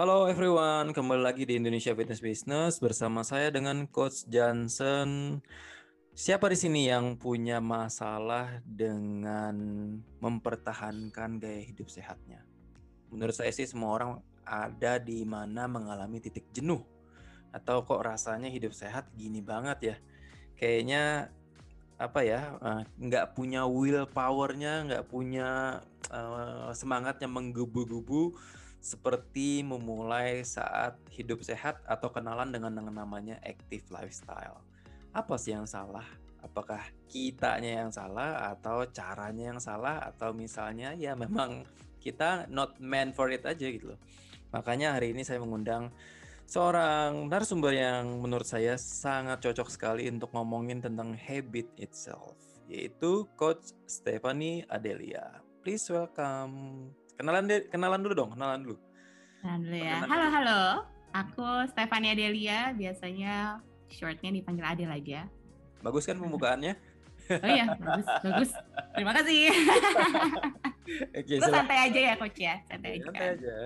Halo everyone, kembali lagi di Indonesia Fitness Business bersama saya dengan Coach Johnson. Siapa di sini yang punya masalah dengan mempertahankan gaya hidup sehatnya? Menurut saya sih semua orang ada di mana mengalami titik jenuh atau kok rasanya hidup sehat gini banget ya. Kayaknya apa ya eh, nggak punya will powernya nggak punya uh, semangatnya menggebu-gebu seperti memulai saat hidup sehat atau kenalan dengan yang namanya active lifestyle. Apa sih yang salah? Apakah kitanya yang salah atau caranya yang salah atau misalnya ya memang kita not meant for it aja gitu loh. Makanya hari ini saya mengundang seorang narasumber yang menurut saya sangat cocok sekali untuk ngomongin tentang habit itself, yaitu Coach Stephanie Adelia. Please welcome Kenalan deh, kenalan dulu dong, kenalan dulu. Kenalan dulu ya. Halo, halo. Aku Stefania Delia, biasanya shortnya dipanggil Adel aja. Bagus kan pembukaannya? Oh iya, bagus, bagus. Terima kasih. Oke, Lu santai aja ya, Coach ya. Santai aja. Santai aja.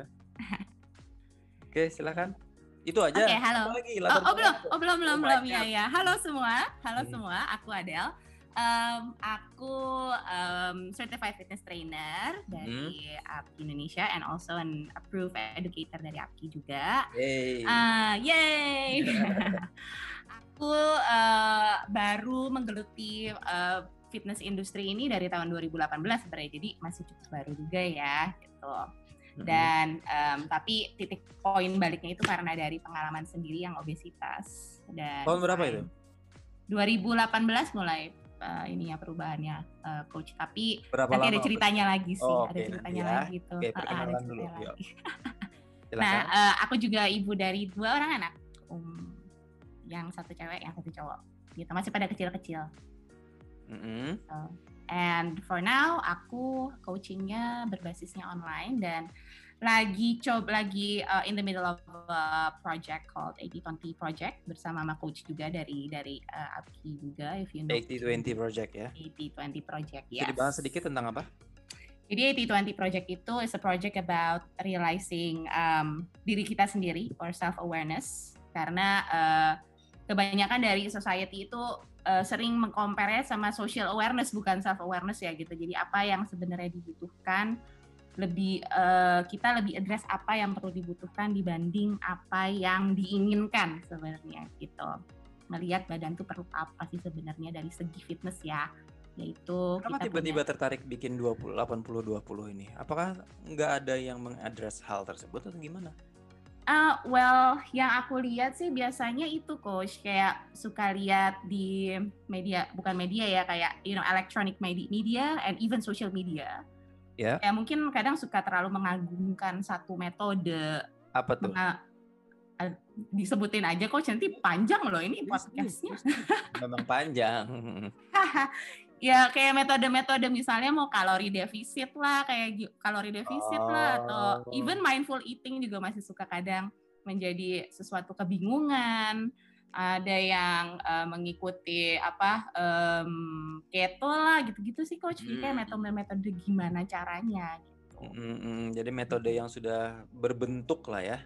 Oke, silakan. Itu aja. Oke, halo. Lagi, oh, oh, belum, oh belum, belum, belum. Ya, ya. Halo semua, halo hmm. semua. Aku Adel. Um, aku um, certified fitness trainer dari hmm. APKI Indonesia and also an approved educator dari APKI juga. Yay! Uh, yay! aku uh, baru menggeluti uh, fitness industri ini dari tahun 2018 sebenarnya, jadi masih cukup baru juga ya, gitu. Dan um, tapi titik poin baliknya itu karena dari pengalaman sendiri yang obesitas. Dan tahun berapa itu? 2018 mulai uh, ya perubahannya uh, coach. Tapi Berapa nanti ada ceritanya lagi sih oh, okay, ada ceritanya ya. lagi gitu. Okay, uh, ada ceritanya dulu, lagi. nah uh, aku juga ibu dari dua orang anak. Um, yang satu cewek yang satu cowok. Gitu masih pada kecil-kecil. Mm -hmm. so, and for now aku coachingnya berbasisnya online dan lagi coba lagi uh, in the middle of a project called 8020 project bersama sama coach juga dari dari uh, Apki juga if you know. 8020 project ya. 8020 project ya yes. Bisa dibahas sedikit tentang apa? Jadi 8020 project itu is a project about realizing um, diri kita sendiri or self awareness karena uh, kebanyakan dari society itu uh, sering mengcompare sama social awareness bukan self awareness ya gitu. Jadi apa yang sebenarnya dibutuhkan lebih uh, kita lebih address apa yang perlu dibutuhkan dibanding apa yang diinginkan sebenarnya gitu. Melihat badan tuh perlu apa sih sebenarnya dari segi fitness ya yaitu Kenapa tiba-tiba tertarik bikin 20 80 20 ini? Apakah nggak ada yang mengadres hal tersebut atau gimana? Uh, well, yang aku lihat sih biasanya itu coach kayak suka lihat di media bukan media ya kayak you know electronic media and even social media Ya. Yeah. mungkin kadang suka terlalu mengagungkan satu metode. Apa tuh? disebutin aja kok nanti panjang loh ini podcastnya. Memang panjang. ya kayak metode-metode misalnya mau kalori defisit lah, kayak kalori defisit oh. lah, atau oh. even mindful eating juga masih suka kadang menjadi sesuatu kebingungan ada yang uh, mengikuti apa um, keto lah gitu-gitu sih coach hmm. kayak metode-metode gimana caranya gitu. Hmm, hmm, jadi metode yang sudah berbentuk lah ya.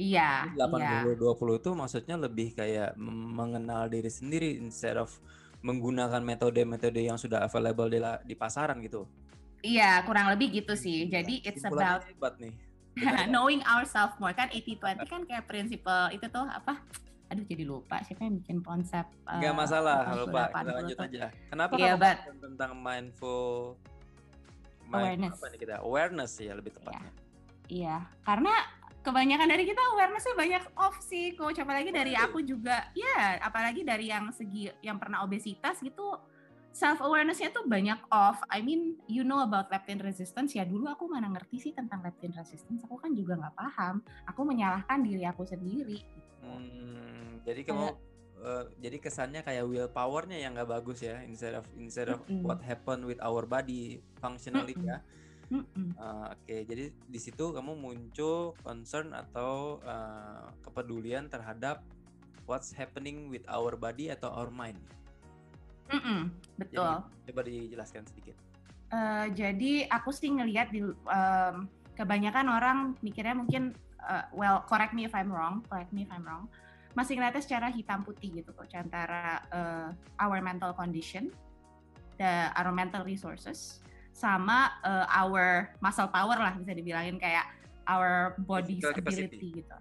Iya. 80 iya. 20 itu maksudnya lebih kayak mengenal diri sendiri instead of menggunakan metode-metode yang sudah available di, di pasaran gitu. Iya, kurang lebih gitu sih. Jadi it's about hebat nih. knowing ourselves more kan 80-20 kan kayak prinsipal itu tuh apa aduh jadi lupa siapa yang bikin konsep nggak uh, masalah lupa kita lanjut aja kenapa yeah, kamu but, tentang mindful awareness apa nih kita awareness ya lebih tepatnya iya yeah. karena kebanyakan dari kita awarenessnya banyak off sih coach apalagi dari aku juga ya apalagi dari yang segi yang pernah obesitas gitu self awarenessnya tuh banyak off. I mean, you know about leptin resistance ya dulu aku mana ngerti sih tentang leptin resistance. Aku kan juga nggak paham. Aku menyalahkan diri aku sendiri. Hmm, jadi kamu uh, jadi kesannya kayak willpowernya yang nggak bagus ya instead of instead of mm -hmm. what happened with our body functionally mm ya. Mm -hmm. uh, Oke, okay. jadi di situ kamu muncul concern atau uh, kepedulian terhadap what's happening with our body atau our mind. Mm -mm, betul. Jadi, coba dijelaskan sedikit. Uh, jadi aku sih ngelihat di um, kebanyakan orang mikirnya mungkin uh, well correct me if I'm wrong, correct me if I'm wrong. Masih ngeliatnya secara hitam putih gitu coach antara uh, our mental condition, the our mental resources, sama uh, our muscle power lah bisa dibilangin kayak our body ability gitu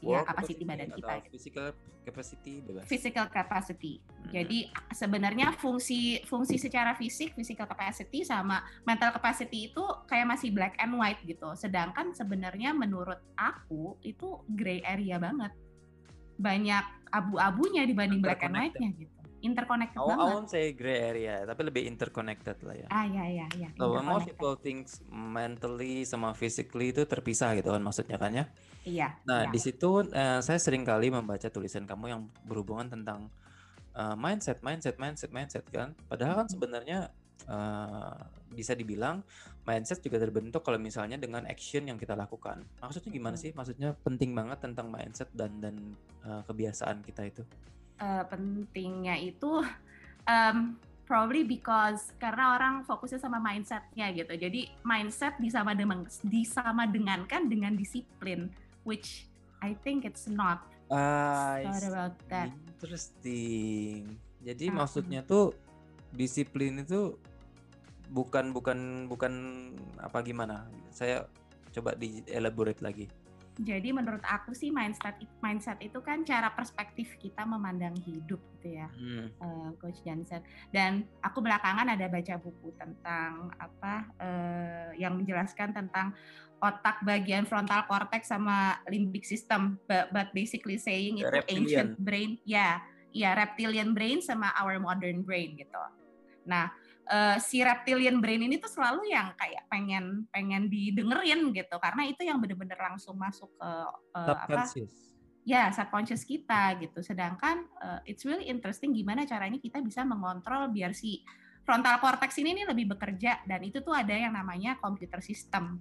ya capacity badan kita. Gitu. Physical capacity bebas. Physical capacity. Hmm. Jadi sebenarnya fungsi fungsi secara fisik, physical capacity sama mental capacity itu kayak masih black and white gitu. Sedangkan sebenarnya menurut aku itu gray area banget. Banyak abu-abunya dibanding black and white-nya gitu interconnected I, banget. I won't say gray area, tapi lebih interconnected lah ya. Ah ya ya ya. So most people think mentally sama physically itu terpisah gitu kan maksudnya kan ya? Iya. Nah iya. di situ uh, saya sering kali membaca tulisan kamu yang berhubungan tentang uh, mindset, mindset, mindset, mindset kan. Padahal kan sebenarnya uh, bisa dibilang mindset juga terbentuk kalau misalnya dengan action yang kita lakukan. Maksudnya gimana sih? Maksudnya penting banget tentang mindset dan dan uh, kebiasaan kita itu uh, pentingnya itu um, probably because karena orang fokusnya sama mindsetnya gitu. Jadi mindset disama dengan disama dengankan dengan disiplin, which I think it's not. Uh, about that. Interesting. Jadi uh, maksudnya tuh disiplin itu bukan bukan bukan apa gimana? Saya coba di elaborate lagi. Jadi menurut aku sih mindset mindset itu kan cara perspektif kita memandang hidup gitu ya, hmm. uh, Coach Jansen. Dan aku belakangan ada baca buku tentang apa uh, yang menjelaskan tentang otak bagian frontal cortex sama limbic system, but, but basically saying itu ancient brain, ya, ya reptilian brain sama our modern brain gitu. Nah, uh, si reptilian brain ini tuh selalu yang kayak pengen pengen didengerin gitu. Karena itu yang bener-bener langsung masuk ke uh, apa? Ya subconscious kita gitu. Sedangkan uh, it's really interesting gimana caranya kita bisa mengontrol biar si frontal cortex ini nih lebih bekerja. Dan itu tuh ada yang namanya computer system.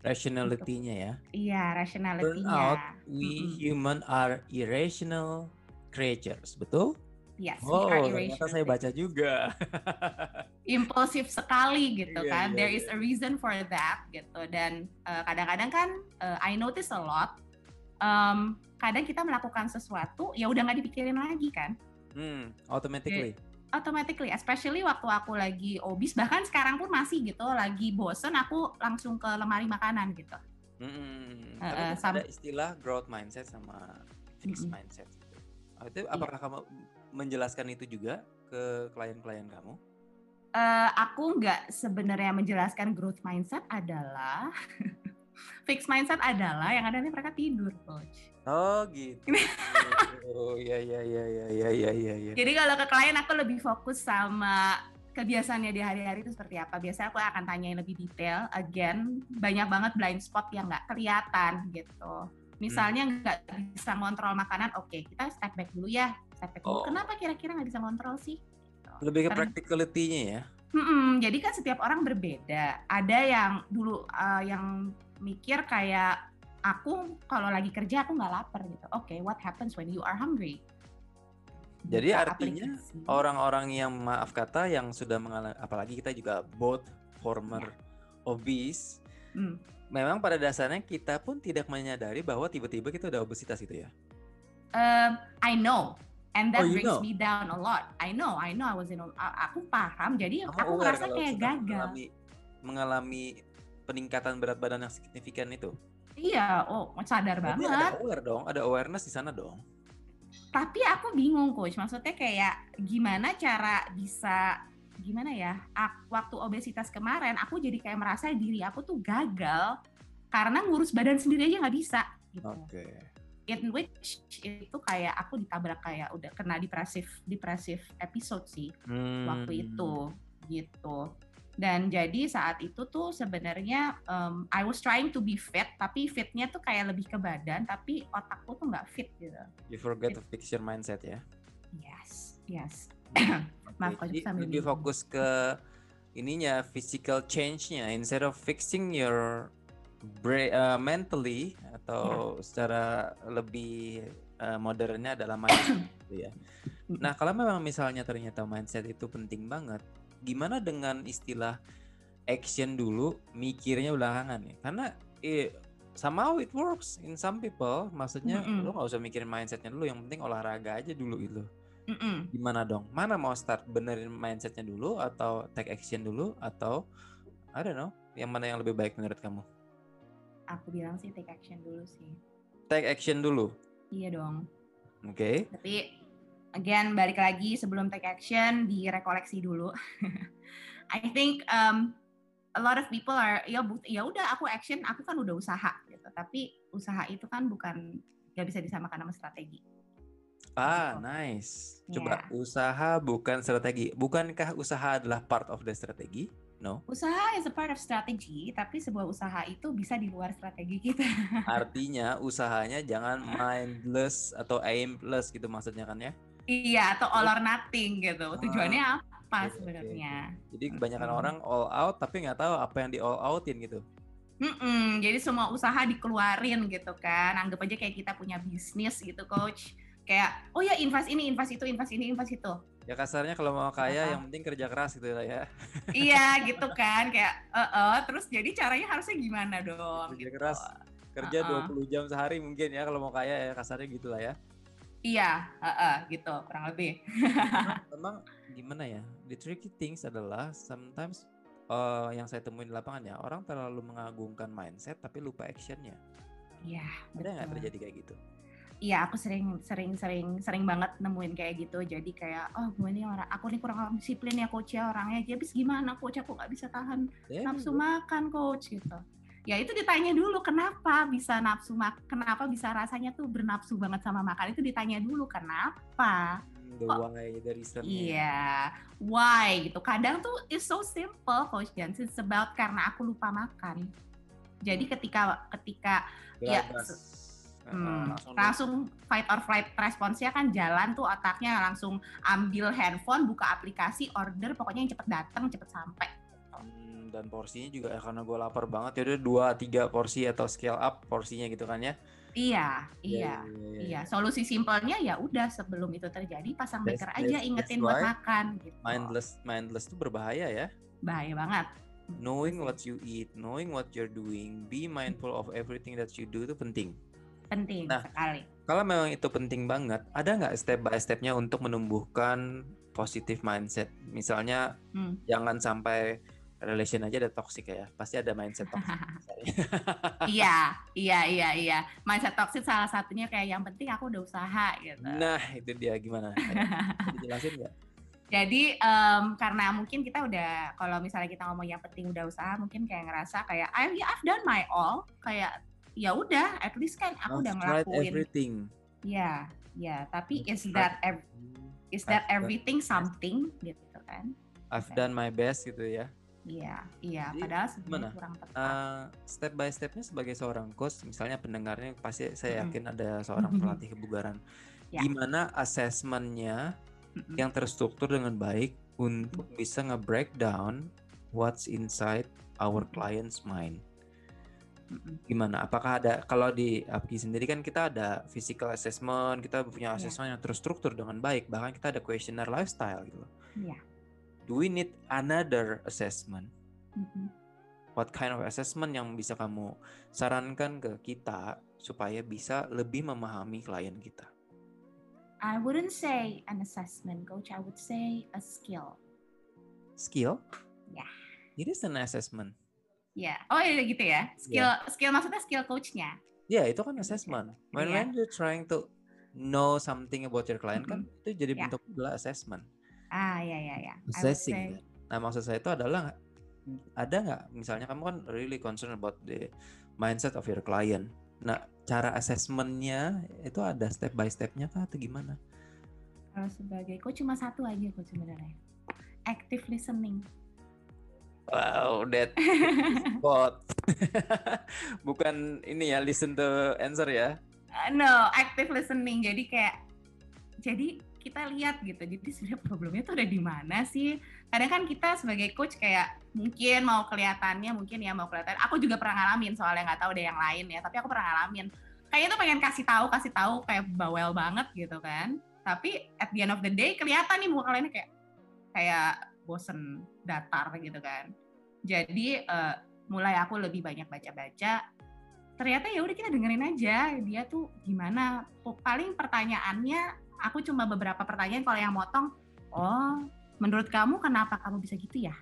Rationality-nya ya. Iya rationality-nya. Turn out we mm -hmm. human are irrational creatures. Betul Yes, oh, ternyata saya baca juga. Impulsif sekali gitu yeah, kan. Yeah, There yeah. is a reason for that gitu. Dan kadang kadang-kadang kan uh, I notice a lot. Um, kadang kita melakukan sesuatu ya udah nggak dipikirin lagi kan. Hmm, automatically. automatically, especially waktu aku lagi obes, bahkan sekarang pun masih gitu, lagi bosen, aku langsung ke lemari makanan gitu. Hmm, uh, tapi ada istilah growth mindset sama fixed mm -hmm. mindset. Itu iya. apakah yeah. kamu menjelaskan itu juga ke klien-klien kamu? Uh, aku nggak sebenarnya menjelaskan growth mindset adalah fixed mindset adalah yang ada nih mereka tidur, coach. Oh gitu. oh iya iya iya iya iya iya. Ya. Jadi kalau ke klien aku lebih fokus sama kebiasaannya di hari-hari itu seperti apa. Biasanya aku akan tanyain lebih detail. Again, banyak banget blind spot yang nggak kelihatan gitu. Misalnya hmm. nggak hmm. bisa ngontrol makanan, oke okay, kita step back dulu ya efek oh. kenapa kira-kira nggak bisa ngontrol sih lebih ke practicality-nya ya Hmm, jadi kan setiap orang berbeda. Ada yang dulu uh, yang mikir kayak aku kalau lagi kerja aku nggak lapar gitu. Oke, okay, what happens when you are hungry? Jadi Buka artinya orang-orang yang maaf kata yang sudah mengalami, apalagi kita juga both former ya. obese, hmm. Memang pada dasarnya kita pun tidak menyadari bahwa tiba-tiba kita udah obesitas itu ya. Uh, I know, and that oh, brings know? me down a lot. I know, I know I was in aku paham jadi Kamu aku ngerasa kayak gagal. Mengalami, mengalami peningkatan berat badan yang signifikan itu. Iya, oh sadar Berarti banget. Ada aware dong, ada awareness di sana dong. Tapi aku bingung coach, maksudnya kayak gimana cara bisa gimana ya? Aku, waktu obesitas kemarin aku jadi kayak merasa diri aku tuh gagal karena ngurus badan sendiri aja nggak bisa. Gitu. Oke. Okay in which itu kayak aku ditabrak kayak udah kena depresif depresif episode sih hmm. waktu itu gitu dan jadi saat itu tuh sebenarnya um, I was trying to be fit tapi fitnya tuh kayak lebih ke badan tapi otakku tuh nggak fit gitu you forget to fix your mindset ya yes yes. Maaf kalau lebih fokus ke ininya physical change-nya instead of fixing your brain uh, mentally atau yeah. secara lebih uh, modernnya adalah mindset gitu ya. Nah, kalau memang misalnya ternyata mindset itu penting banget, gimana dengan istilah action dulu, mikirnya belakangan ya? Karena eh, somehow it works in some people. Maksudnya mm -mm. lu gak usah mikirin mindsetnya dulu, yang penting olahraga aja dulu itu. Mm -mm. Gimana dong? Mana mau start benerin mindsetnya dulu atau take action dulu atau I don't know, yang mana yang lebih baik menurut kamu? Aku bilang sih take action dulu sih. Take action dulu. Iya dong. Oke. Okay. Tapi again balik lagi sebelum take action direkoleksi dulu. I think um, a lot of people are ya ya udah aku action aku kan udah usaha gitu tapi usaha itu kan bukan gak bisa disamakan sama strategi ah gitu. nice coba yeah. usaha bukan strategi bukankah usaha adalah part of the strategi no usaha is a part of strategy tapi sebuah usaha itu bisa di luar strategi kita artinya usahanya jangan mindless atau aimless gitu maksudnya kan ya iya atau all or nothing gitu tujuannya ah apa okay, sebenarnya. Okay. Jadi kebanyakan hmm. orang all out tapi nggak tahu apa yang di all outin gitu. Mm-mm, jadi semua usaha dikeluarin gitu kan. Anggap aja kayak kita punya bisnis gitu, coach. Kayak, oh ya invest ini, invest itu, invest ini, invest itu. Ya kasarnya kalau mau kaya yang penting kerja keras gitu lah ya. iya gitu kan, kayak, uh -uh, terus jadi caranya harusnya gimana dong? Kerja gitu. keras, kerja uh -uh. 20 jam sehari mungkin ya kalau mau kaya ya kasarnya gitu lah ya. Iya, uh, uh, gitu kurang lebih. memang, gimana ya? The tricky things adalah sometimes uh, yang saya temuin di lapangan ya orang terlalu mengagungkan mindset tapi lupa actionnya. Iya. Ada nggak terjadi kayak gitu? Iya, aku sering sering sering sering banget nemuin kayak gitu. Jadi kayak, oh gue ini orang, aku nih kurang disiplin ya coach ya orangnya. Jadi gimana coach? Aku nggak bisa tahan yeah, nafsu makan coach gitu. Ya itu ditanya dulu kenapa bisa nafsu mak kenapa bisa rasanya tuh bernafsu banget sama makan? Itu ditanya dulu kenapa? The Kok, why dari iya. Why? Gitu. Kadang tuh is so simple coach Jans it's about karena aku lupa makan. Jadi hmm. ketika ketika ya Hmm, langsung fight or flight responsnya kan jalan tuh otaknya langsung ambil handphone buka aplikasi order pokoknya yang cepet datang cepet sampai dan porsinya juga ya karena gue lapar banget ya udah dua tiga porsi atau scale up porsinya gitu kan ya Iya, iya, iya, iya, iya. Solusi simpelnya ya udah sebelum itu terjadi pasang that's, beker aja ingetin buat makan. Gitu. Mindless, mindless itu berbahaya ya. Bahaya banget. Knowing what you eat, knowing what you're doing, be mindful of everything that you do itu penting. Penting nah, sekali. Kalau memang itu penting banget, ada nggak step by stepnya untuk menumbuhkan positive mindset? Misalnya hmm. jangan sampai relation aja ada toxic ya pasti ada mindset toxic. Iya iya iya iya. Mindset toxic salah satunya kayak yang penting aku udah usaha gitu. Nah itu dia gimana? Dijelasin nggak? Jadi um, karena mungkin kita udah kalau misalnya kita ngomong yang penting udah usaha mungkin kayak ngerasa kayak I yeah, I've done my all. Kayak ya udah at least kan aku I've udah ngelakuin everything ya ya tapi is that ev is that everything something gitu kan I've done my best gitu ya Iya, iya. Jadi, Padahal sebenarnya kurang tepat. Uh, step by stepnya sebagai seorang coach, misalnya pendengarnya pasti saya yakin mm. ada seorang pelatih kebugaran. Ya. Gimana asesmennya mm-hmm. yang terstruktur dengan baik untuk mm. bisa nge-breakdown what's inside our client's mind. Gimana? Apakah ada kalau di APKI sendiri kan kita ada physical assessment, kita punya iya. assessment yeah. yang terstruktur dengan baik, bahkan kita ada questionnaire lifestyle gitu. Iya do we need another assessment? Mm-hmm. What kind of assessment yang bisa kamu sarankan ke kita supaya bisa lebih memahami klien kita? I wouldn't say an assessment, coach. I would say a skill. Skill? Yeah. It is an assessment. Ya. Yeah. Oh iya gitu ya. Skill yeah. skill maksudnya skill coachnya. Ya, yeah, itu kan assessment. When, yeah. when you're trying to know something about your client mm -hmm. kan itu jadi yeah. bentuk adalah assessment. Ah ya ya ya. Assessing. Nah maksud saya itu adalah ada nggak misalnya kamu kan really concerned about the mindset of your client. Nah cara assessmentnya itu ada step by stepnya kah atau gimana? Kalau sebagai coach cuma satu aja kok sebenarnya. Active listening. Wow, that spot. Bukan ini ya listen to answer ya? Uh, no, active listening. Jadi kayak jadi kita lihat gitu. Jadi sebenarnya problemnya tuh ada di mana sih? Kadang kan kita sebagai coach kayak mungkin mau kelihatannya mungkin ya mau kelihatan. Aku juga pernah ngalamin soalnya nggak tahu deh yang lain ya. Tapi aku pernah ngalamin. Kayaknya tuh pengen kasih tahu kasih tahu kayak bawel banget gitu kan. Tapi at the end of the day kelihatan nih muka kalian kayak kayak bosen datar gitu kan. Jadi uh, mulai aku lebih banyak baca-baca ternyata ya udah kita dengerin aja dia tuh gimana paling pertanyaannya aku cuma beberapa pertanyaan kalau yang motong oh menurut kamu kenapa kamu bisa gitu ya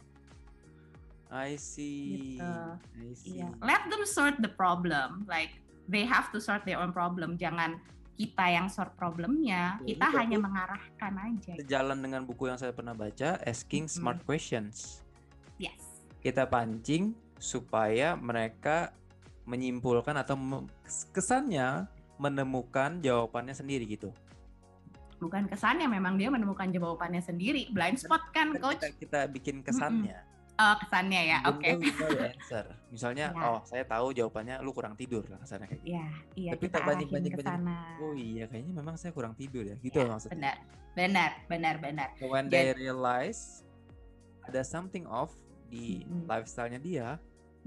I see gitu. I see yeah. let them sort the problem like they have to sort their own problem jangan kita yang sort problemnya, ya, kita hanya mengarahkan aja. Sejalan dengan buku yang saya pernah baca, Asking hmm. Smart Questions. Yes. Kita pancing supaya mereka menyimpulkan atau kesannya menemukan jawabannya sendiri gitu. Bukan kesannya, memang dia menemukan jawabannya sendiri. Blind spot kan, coach? Kita, kita bikin kesannya. Mm -mm. Oh, kesannya ya, oke. Okay. answer. Misalnya, ya. oh saya tahu jawabannya lu kurang tidur lah kesannya kayak gitu. Iya, iya. Tapi kita banyak banyak banyak. Oh iya, kayaknya memang saya kurang tidur ya, gitu ya, maksudnya. Benar, benar, benar, benar. So when Jadi, they realize ada something off di mm -hmm. lifestyle-nya dia,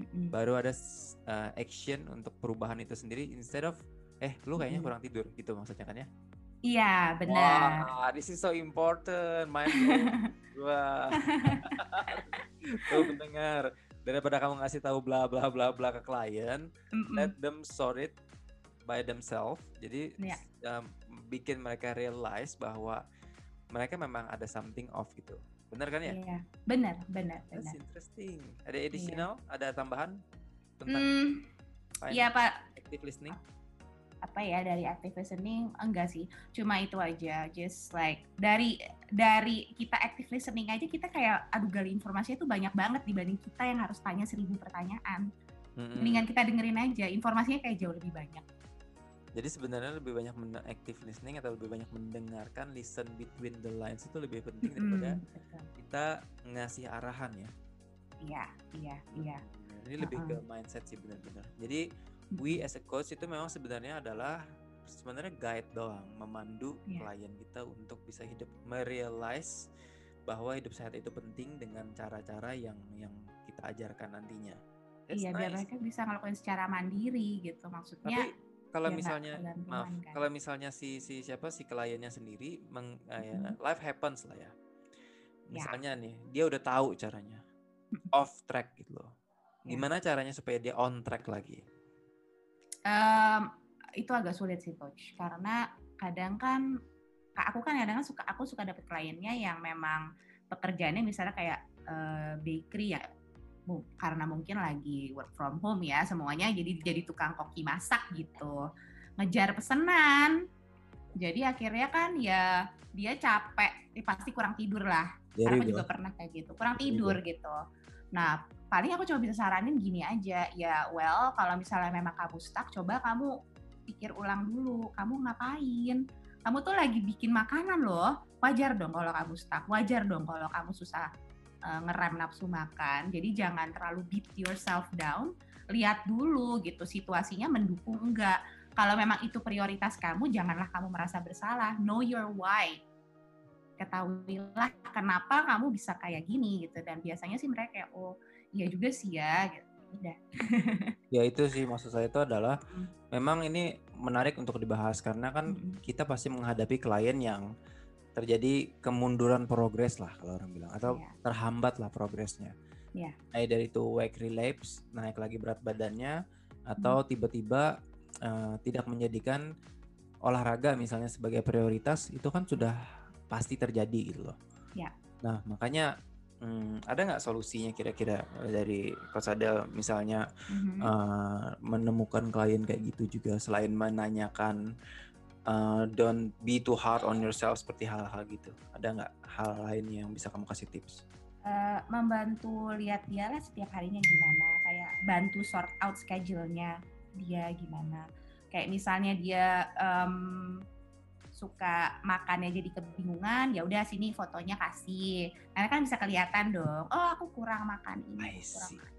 mm-hmm. baru ada uh, action untuk perubahan itu sendiri instead of eh lu kayaknya mm-hmm. kurang tidur gitu maksudnya kan ya Iya benar. Wah, this is so important, main Wah, tuh mendengar daripada kamu ngasih tahu bla bla bla bla ke klien, mm-hmm. let them sort it by themselves. Jadi yeah. um, bikin mereka realize bahwa mereka memang ada something off gitu. Benar kan ya? Iya, benar, benar, benar. That's interesting. Ada iya. additional? Iya. Ada tambahan tentang? Hmm, iya Pak. Active listening? Apa ya dari active listening? Enggak sih, cuma itu aja. Just like dari dari kita active listening aja kita kayak aduh gali informasinya tuh banyak banget dibanding kita yang harus tanya seribu pertanyaan. Mm-hmm. Mendingan kita dengerin aja, informasinya kayak jauh lebih banyak. Jadi sebenarnya lebih banyak active listening atau lebih banyak mendengarkan listen between the lines itu lebih penting daripada mm, kita ngasih arahan ya. Iya, iya, iya. Ini uh-uh. lebih ke mindset sih benar-benar. Jadi we as a coach itu memang sebenarnya adalah sebenarnya guide doang, memandu yeah. klien kita untuk bisa hidup merealize bahwa hidup sehat itu penting dengan cara-cara yang yang kita ajarkan nantinya. That's iya, nice. biar mereka bisa ngelakuin secara mandiri gitu maksudnya. Tapi kalau ya, misalnya maaf kan. kalau misalnya si si siapa si kliennya sendiri meng, uh, ya, life happens lah ya, ya. misalnya ya. nih dia udah tahu caranya off track gitu loh ya. gimana ya. caranya supaya dia on track lagi um, itu agak sulit sih coach. Karena kadang kan aku kan kadang suka aku suka dapet kliennya yang memang pekerjaannya misalnya kayak uh, bakery ya. Karena mungkin lagi work from home ya semuanya jadi jadi tukang koki masak gitu. Ngejar pesanan jadi akhirnya kan ya dia capek eh, pasti kurang tidur lah. Karena aku juga pernah kayak gitu kurang tidur gitu. Nah paling aku cuma bisa saranin gini aja ya well kalau misalnya memang kamu stuck coba kamu pikir ulang dulu kamu ngapain kamu tuh lagi bikin makanan loh wajar dong kalau kamu stuck wajar dong kalau kamu susah uh, ngerem nafsu makan. Jadi jangan terlalu beat yourself down. Lihat dulu gitu situasinya mendukung enggak. Kalau memang itu prioritas kamu, janganlah kamu merasa bersalah. Know your why. Ketahuilah kenapa kamu bisa kayak gini gitu. Dan biasanya sih mereka kayak oh iya juga sih ya. Gitu. Udah. ya itu sih maksud saya itu adalah hmm. memang ini menarik untuk dibahas karena kan hmm. kita pasti menghadapi klien yang terjadi kemunduran progres lah kalau orang bilang atau yeah. terhambat lah progresnya. Yeah. Naik dari itu weight relapse, naik lagi berat badannya atau hmm. tiba-tiba hmm. uh, tidak menjadikan olahraga misalnya sebagai prioritas itu kan sudah pasti terjadi gitu loh. Yeah. Nah makanya hmm, ada nggak solusinya kira-kira dari Coach Adel misalnya mm-hmm. uh, menemukan klien kayak gitu juga selain menanyakan uh, don't be too hard on yourself seperti hal-hal gitu. Ada nggak hal lain yang bisa kamu kasih tips? Uh, membantu lihat dia lah setiap harinya gimana, kayak bantu sort out schedule-nya dia gimana. Kayak misalnya dia um, suka makannya jadi kebingungan, ya udah sini fotonya kasih. Karena kan bisa kelihatan dong. Oh aku kurang makan ini. Kurang makan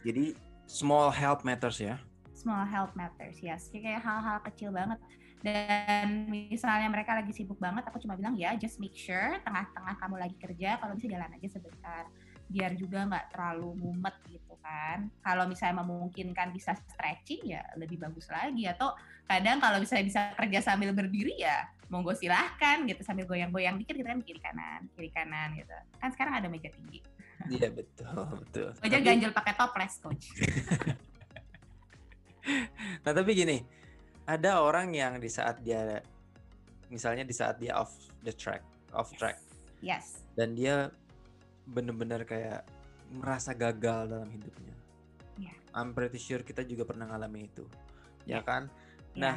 Jadi small help matters ya? Small help matters, yes. Kayak hal-hal kecil banget dan misalnya mereka lagi sibuk banget aku cuma bilang ya just make sure tengah-tengah kamu lagi kerja kalau bisa jalan aja sebentar biar juga nggak terlalu mumet gitu kan. Kalau misalnya memungkinkan bisa stretching ya lebih bagus lagi. Atau kadang kalau misalnya bisa kerja sambil berdiri ya monggo silahkan gitu sambil goyang-goyang dikit gitu kan kiri kanan kiri kanan gitu. Kan sekarang ada meja tinggi. Iya betul betul. Aja ganjel pakai toples coach. Nah tapi gini, ada orang yang di saat dia, misalnya di saat dia off the track, off Yes. track, Yes. dan dia bener-bener kayak merasa gagal dalam hidupnya. Iya. I'm pretty sure kita juga pernah ngalamin itu, ya Iya. kan? Ya. Nah,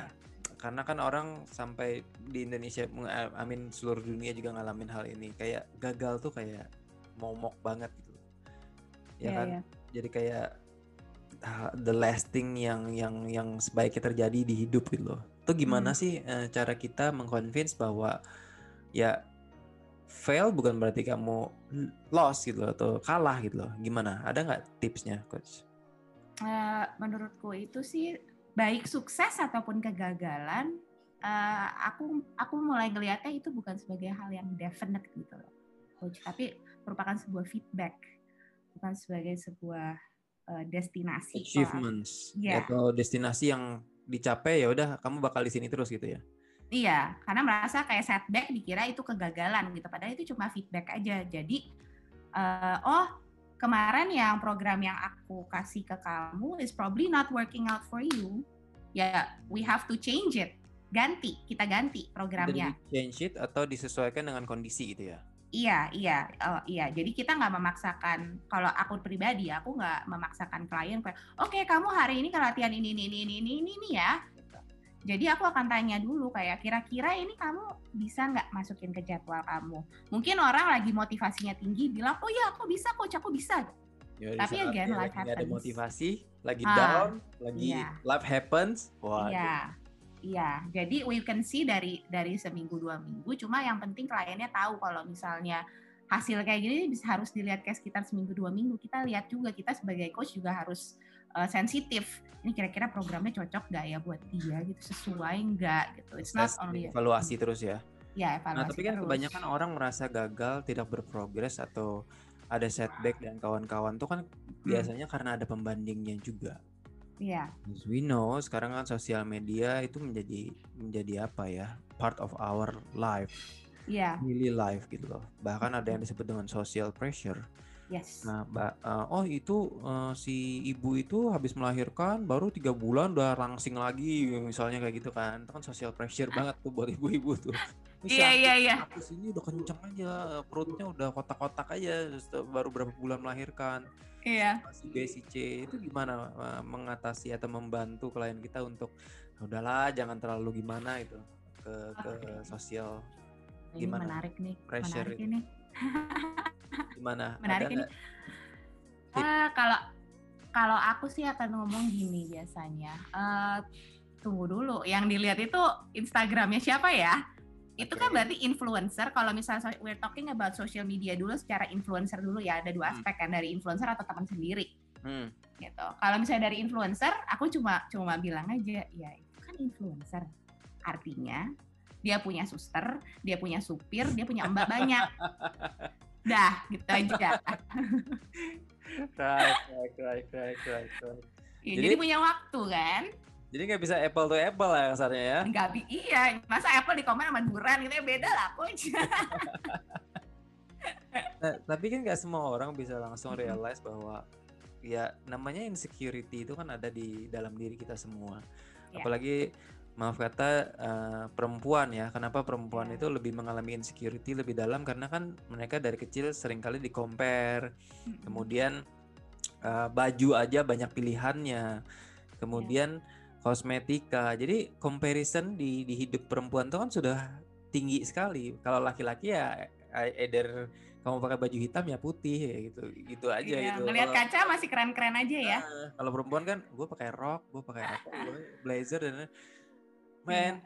karena kan orang sampai di Indonesia, eh, mean seluruh dunia juga ngalamin hal ini. Kayak gagal tuh kayak momok banget gitu, ya Iya, kan? iya. Jadi kayak ah, the lasting yang yang yang sebaiknya terjadi di hidup gitu loh. Itu gimana Hmm. sih eh, cara kita mengconvince bahwa ya fail bukan berarti kamu lost gitu loh atau kalah gitu loh. Gimana? Ada nggak tipsnya, coach? Eh, menurutku itu sih baik sukses ataupun kegagalan eh, aku aku mulai ngelihatnya itu bukan sebagai hal yang definite gitu loh coach tapi merupakan sebuah feedback bukan sebagai sebuah eh, destinasi Achievements Iya. atau destinasi yang dicapai ya udah kamu bakal di sini terus gitu ya. Iya, karena merasa kayak setback dikira itu kegagalan gitu. Padahal itu cuma feedback aja. Jadi, eh, oh kemarin yang program yang aku kasih ke kamu is probably not working out for you. Ya, we have to change it. Ganti, kita ganti Jadi programnya. change it atau disesuaikan dengan kondisi gitu ya. Iya, iya, oh, iya. Jadi kita nggak memaksakan. Kalau aku pribadi, aku nggak memaksakan klien. Oke, kamu hari ini ke latihan ini, ini, ini, ini, ini, ini ya. Jadi aku akan tanya dulu kayak kira-kira ini kamu bisa nggak masukin ke jadwal kamu? Mungkin orang lagi motivasinya tinggi bilang, oh ya aku bisa coach, aku bisa. Ya, Tapi again, dia life nggak ada happens. motivasi, lagi Ah, down, lagi iya. life happens. Wah, Iya, iya. Jadi we can see dari dari seminggu dua minggu. Cuma yang penting kliennya tahu kalau misalnya hasil kayak gini bisa harus dilihat kayak sekitar seminggu dua minggu. Kita lihat juga kita sebagai coach juga harus uh, sensitif. Ini kira-kira programnya cocok nggak ya buat dia gitu, sesuai nggak gitu. It's not only evaluasi terus ya. ya evaluasi Nah, tapi kan terus. kebanyakan orang merasa gagal, tidak berprogres atau ada setback dan kawan-kawan tuh kan Hmm. biasanya karena ada pembandingnya juga. Iya, As we know, sekarang kan sosial media itu menjadi menjadi apa ya? Part of our life, iya, daily life gitu loh. Bahkan ada yang disebut dengan social pressure. Yes. Nah, eh, oh itu eh, si ibu itu habis melahirkan baru tiga bulan udah langsing lagi, misalnya kayak gitu kan. Itu kan social pressure banget tuh buat ibu-ibu tuh. Ini Iya, aku- iya, iya. aku sini udah kenceng aja, perutnya udah kotak-kotak aja, baru berapa bulan melahirkan. Iya. Si B, si C itu gimana eh, mengatasi atau membantu klien kita untuk "Ah, udahlah jangan terlalu gimana itu ke ke Oke. sosial Ini Gimana? menarik nih, Pressure menarik itu. ini. gimana? Menarik Ada ini. Ah, kalau kalau aku sih akan ngomong gini biasanya. Eh, tunggu dulu, yang dilihat itu Instagramnya siapa ya? Itu kan berarti influencer. Kalau misalnya we're talking about social media dulu secara influencer dulu ya, ada dua Hmm. aspek kan dari influencer atau teman sendiri Hmm. gitu. Kalau misalnya dari influencer, aku cuma cuma bilang aja, ya itu kan influencer. Artinya dia punya suster, dia punya supir, dia punya mbak banyak. Dah, gitu aja. Right, right, right, right, right, right. Ya, Jadi- jadi punya waktu kan? Jadi nggak bisa apple to apple lah kasarnya ya. Enggak bi iya, masa Apple di komen sama Duran gitu ya beda lah coach. Nah, tapi kan nggak semua orang bisa langsung realize bahwa ya namanya insecurity itu kan ada di dalam diri kita semua. Ya. Apalagi maaf kata eh, perempuan ya. Kenapa perempuan Ya. itu lebih mengalami insecurity lebih dalam karena kan mereka dari kecil sering kali di compare. Kemudian eh, baju aja banyak pilihannya. Kemudian kosmetika. Jadi comparison di di hidup perempuan itu kan sudah tinggi sekali. Kalau laki-laki ya eh, either kamu pakai baju hitam ya putih ya gitu. Gitu aja Iya, gitu. ngelihat Kalau- kaca masih keren-keren aja ya. Nah, kalau perempuan kan gue pakai rok, gue pakai apa, gue blazer dan. Man,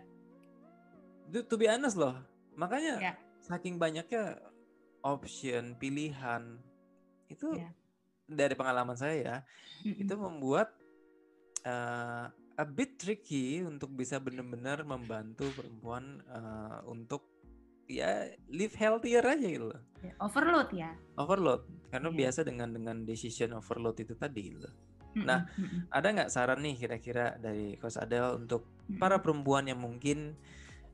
itu to be honest loh. Makanya Iya. saking banyaknya option pilihan itu Iya. dari pengalaman saya ya, itu membuat eh, a bit tricky untuk bisa benar-benar membantu perempuan eh, untuk ya live healthier aja gitu loh. Overload ya. Overload karena Iya. biasa dengan dengan decision overload itu tadi gitu. Mm-mm, Nah, mm-mm, Ada nggak saran nih kira-kira dari Coach Adele untuk mm-mm. para perempuan yang mungkin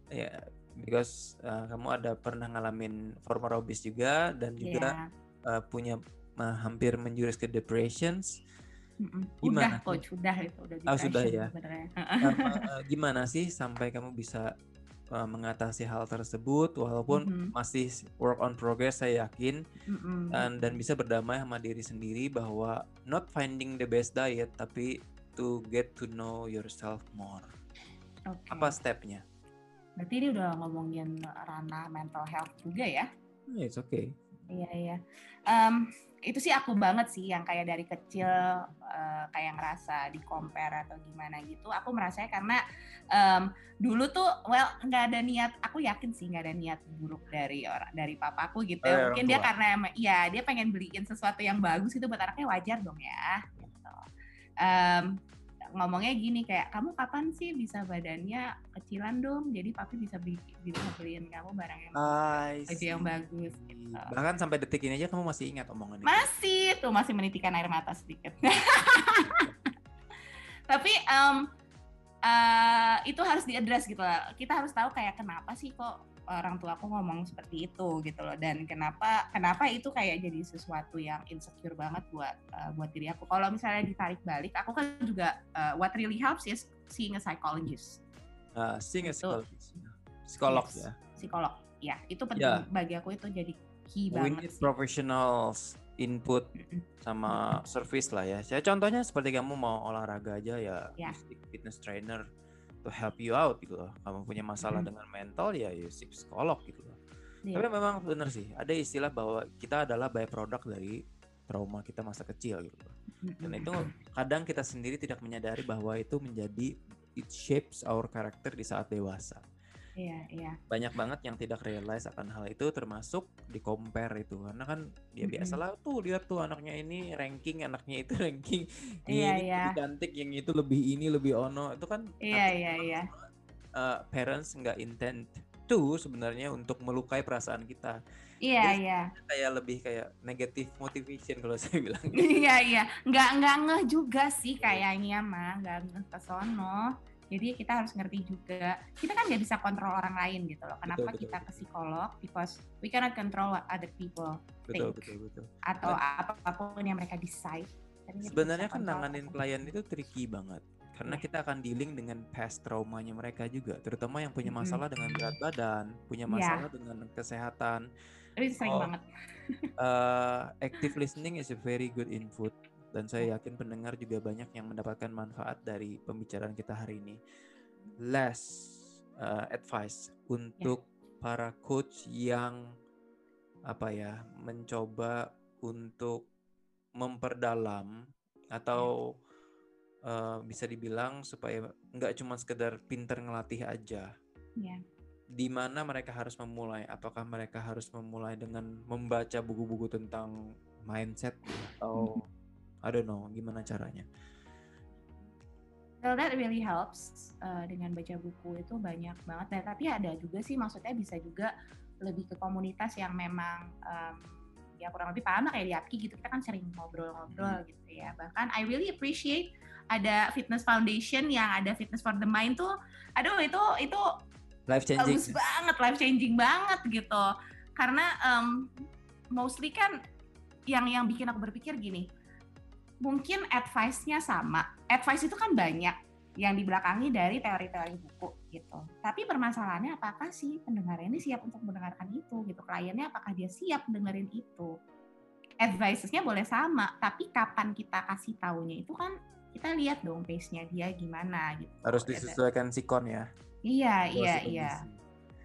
ya because uh, kamu ada pernah ngalamin former obese juga dan juga Iya. uh, punya uh, hampir menjurus ke depressions Udah coach, udah itu udah Oh sudah ya. uh, gimana sih sampai kamu bisa uh, mengatasi hal tersebut walaupun mm -hmm. masih work on progress saya yakin mm -hmm. dan dan bisa berdamai sama diri sendiri bahwa not finding the best diet tapi to get to know yourself more. Okay. Apa stepnya? Berarti ini udah ngomongin ranah mental health juga ya? Yeah, it's okay. Iya iya. Um, itu sih aku banget sih yang kayak dari kecil uh, kayak ngerasa di compare atau gimana gitu. Aku merasa karena um, dulu tuh well nggak ada niat. Aku yakin sih nggak ada niat buruk dari orang dari papaku gitu. Eh, Mungkin dia karena ya dia pengen beliin sesuatu yang bagus itu buat anaknya wajar dong ya. Gitu. Um, ngomongnya gini kayak kamu kapan sih bisa badannya kecilan dong? Jadi papi bisa beli bisa beliin kamu barang yang baju yang bagus gitu. bahkan sampai detik ini aja kamu masih ingat omongan itu masih tuh masih menitikan air mata sedikit. Tapi um, uh, itu harus diadres gitu lah kita harus tahu kayak kenapa sih kok orang tua aku ngomong seperti itu gitu loh. Dan kenapa kenapa itu kayak jadi sesuatu yang insecure banget buat uh, buat diri aku. Kalau misalnya ditarik balik aku kan juga uh, what really helps is seeing a psychologist. Uh, seeing a psychologist psikolog yes, ya. Psikolog. Ya itu penting yeah. bagi aku itu jadi key We banget need professionals input sama service lah ya. Saya contohnya seperti kamu mau olahraga aja ya, yeah. fitness trainer to help you out gitu loh. Kamu punya masalah hmm. dengan mental ya ya si psikolog gitu loh. Yeah. Tapi memang benar sih, ada istilah bahwa kita adalah byproduct dari trauma kita masa kecil gitu loh. Dan itu kadang kita sendiri tidak menyadari bahwa itu menjadi it shapes our character di saat dewasa. Iya, iya. Banyak banget yang tidak realize akan hal itu termasuk di compare itu. Karena kan dia mm-hmm. biasalah tuh lihat tuh anaknya ini ranking, anaknya itu ranking. Iya, ini iya. lebih cantik, yang itu lebih ini lebih ono. Itu kan Iya, iya, iya. Uh, parents nggak intent tuh sebenarnya untuk melukai perasaan kita. Iya, Jadi, iya. Kayak lebih kayak negative motivation kalau saya bilang. iya, iya. Nggak nggak ngeh juga sih kayaknya mah, nggak ngeh ke sono jadi kita harus ngerti juga, kita kan nggak bisa kontrol orang lain gitu loh. Kenapa betul, kita betul. ke psikolog? Because we cannot control what other people betul, think. Betul, betul. Atau nah, apa pun yang mereka decide. Sebenarnya kan nanganin klien itu tricky banget. Karena yeah. kita akan dealing dengan past traumanya mereka juga. Terutama yang punya masalah mm -hmm. dengan berat badan, punya iya. masalah yeah. dengan kesehatan. Itu sering oh, banget. uh, active listening is a very good input dan saya yakin pendengar juga banyak yang mendapatkan manfaat dari pembicaraan kita hari ini. Last uh, advice untuk yeah. para coach yang apa ya mencoba untuk memperdalam atau yeah. uh, bisa dibilang supaya nggak cuma sekedar pinter ngelatih aja. Yeah. Di mana mereka harus memulai? Apakah mereka harus memulai dengan membaca buku-buku tentang mindset atau mm-hmm. I don't know gimana caranya. Well, that really helps uh, dengan baca buku itu banyak banget. Nah, tapi ada juga sih maksudnya bisa juga lebih ke komunitas yang memang um, ya kurang lebih paham lah kayak di APKI gitu. Kita kan sering ngobrol-ngobrol hmm. gitu ya. Bahkan I really appreciate ada fitness foundation yang ada fitness for the mind tuh. Aduh itu itu life changing. Bagus banget, life changing banget gitu. Karena um, mostly kan yang yang bikin aku berpikir gini mungkin advice-nya sama. Advice itu kan banyak yang dibelakangi dari teori-teori buku gitu. Tapi permasalahannya apakah sih pendengar ini siap untuk mendengarkan itu gitu. Kliennya apakah dia siap dengerin itu. Advice-nya boleh sama, tapi kapan kita kasih taunya itu kan kita lihat dong pace-nya dia gimana gitu. Harus disesuaikan sikon ya. Iya, iya, iya.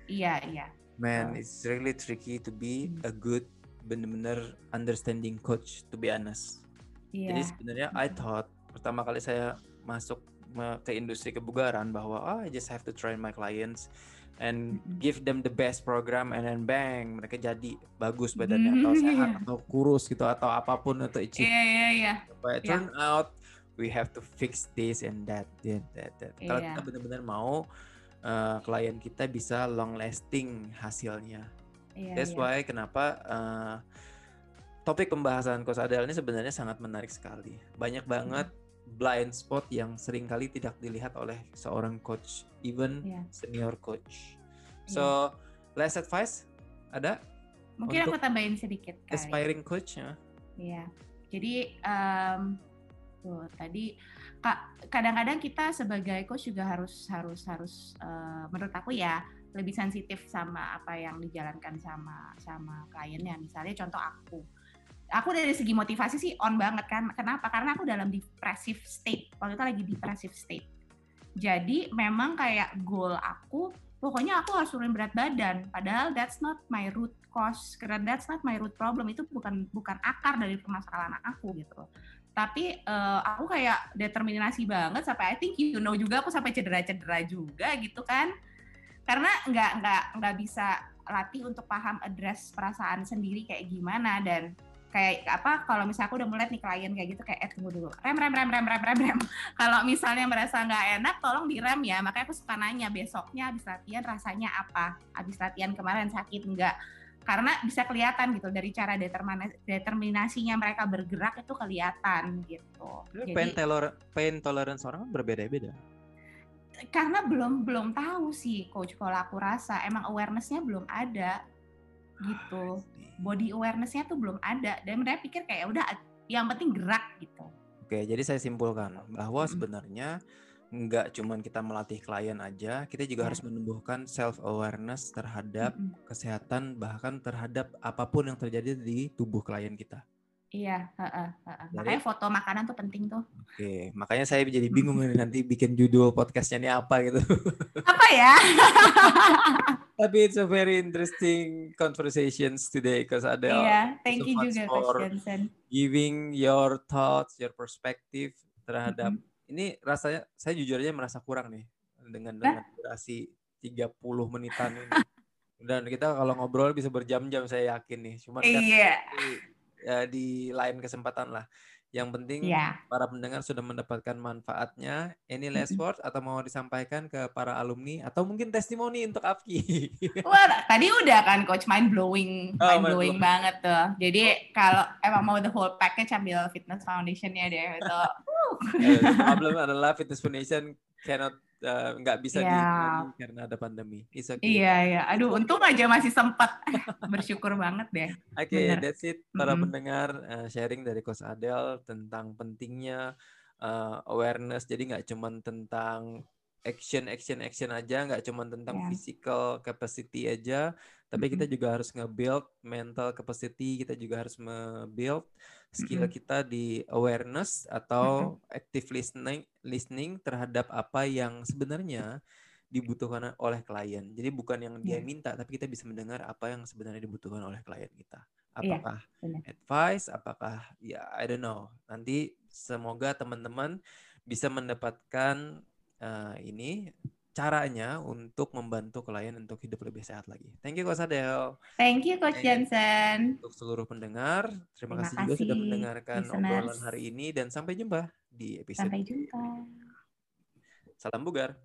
Iya, iya. Man, it's really tricky to be hmm. a good bener-bener understanding coach to be honest. Yeah. Jadi sebenarnya I thought pertama kali saya masuk ke industri kebugaran bahwa oh, I just have to train my clients and give them the best program and then bang mereka jadi bagus badannya atau sehat atau kurus gitu atau apa pun atau achieve. Iya iya iya. But yeah. turn out we have to fix this and that that that. that. Yeah. Kalau kita benar-benar mau uh, klien kita bisa long lasting hasilnya. Yeah, That's yeah. why kenapa uh, topik pembahasan Coach Adel ini sebenarnya sangat menarik sekali. Banyak banget blind spot yang sering kali tidak dilihat oleh seorang coach, even yeah. senior coach. So, yeah. last advice ada? Mungkin aku tambahin sedikit. Kali. Aspiring coach ya. Iya. Jadi um, Tuh, tadi kadang-kadang kita sebagai coach juga harus harus harus uh, menurut aku ya lebih sensitif sama apa yang dijalankan sama sama kliennya. Misalnya contoh aku. Aku dari segi motivasi sih on banget kan. Kenapa? Karena aku dalam depressive state. Waktu itu lagi depressive state. Jadi memang kayak goal aku pokoknya aku harus turun berat badan. Padahal that's not my root cause. Karena that's not my root problem. Itu bukan bukan akar dari permasalahan aku gitu tapi uh, aku kayak determinasi banget sampai I think you know juga aku sampai cedera-cedera juga gitu kan karena nggak nggak nggak bisa latih untuk paham address perasaan sendiri kayak gimana dan kayak apa kalau misalnya aku udah mulai nih klien kayak gitu kayak eh tunggu dulu rem rem rem rem rem rem rem. Kalau misalnya merasa nggak enak tolong direm ya. Makanya aku suka nanya besoknya habis latihan rasanya apa? Habis latihan kemarin sakit nggak? Karena bisa kelihatan gitu dari cara determinasinya mereka bergerak itu kelihatan gitu. Jadi, pain, toler pain tolerance orang berbeda-beda. Karena belum belum tahu sih coach kalau aku rasa. Emang awarenessnya belum ada gitu. Body awarenessnya tuh belum ada dan mereka pikir kayak udah yang penting gerak gitu. Oke, jadi saya simpulkan bahwa sebenarnya nggak cuman kita melatih klien aja, kita juga ya. harus menumbuhkan self awareness terhadap kesehatan bahkan terhadap apa pun yang terjadi di tubuh klien kita. Iya, uh, uh, uh. makanya foto makanan tuh penting tuh. Oke, makanya saya jadi bingung nih nanti bikin judul podcastnya ini apa gitu. Apa ya? Tapi it's a very interesting conversations today, because ada. Iya, thank so you juga, Johnson. Giving your thoughts, your perspective terhadap mm -hmm ini rasanya saya jujur aja merasa kurang nih dengan dengan durasi 30 menitan ini. Dan kita kalau ngobrol bisa berjam-jam saya yakin nih. Cuman kan iya. di, ya, di lain kesempatan lah. Yang penting yeah. para pendengar sudah mendapatkan manfaatnya. Any last words atau mau disampaikan ke para alumni atau mungkin testimoni untuk Afki? Wah, tadi udah kan coach mind blowing, oh, mind blowing banget tuh. Jadi kalau emang mau the whole package ambil Fitness Foundation ya deh itu. problem adalah Fitness Foundation cannot Eh, nggak uh, bisa yeah. di karena ada pandemi. Okay. Iya iya. Aduh, untung aja masih sempat. Bersyukur banget deh. Oke, okay, that's it para mm -hmm. pendengar uh, sharing dari Coach Adel tentang pentingnya uh, awareness. Jadi nggak cuma tentang action action action aja, nggak cuma tentang yeah. physical capacity aja, tapi mm -hmm. kita juga harus nge-build mental capacity. Kita juga harus nge-build skill kita di awareness atau active listening listening terhadap apa yang sebenarnya dibutuhkan oleh klien. Jadi bukan yang dia yeah. minta, tapi kita bisa mendengar apa yang sebenarnya dibutuhkan oleh klien kita. Iya, apakah yeah, advice, apakah ya I don't know. Nanti semoga teman-teman bisa mendapatkan uh, ini caranya untuk membantu klien untuk hidup lebih sehat lagi. Thank you Coach Adel. Thank you Coach Johnson. Untuk seluruh pendengar, terima, terima kasih, kasih juga sudah mendengarkan listeners. obrolan hari ini dan sampai jumpa di episode. Sampai jumpa. Salam bugar.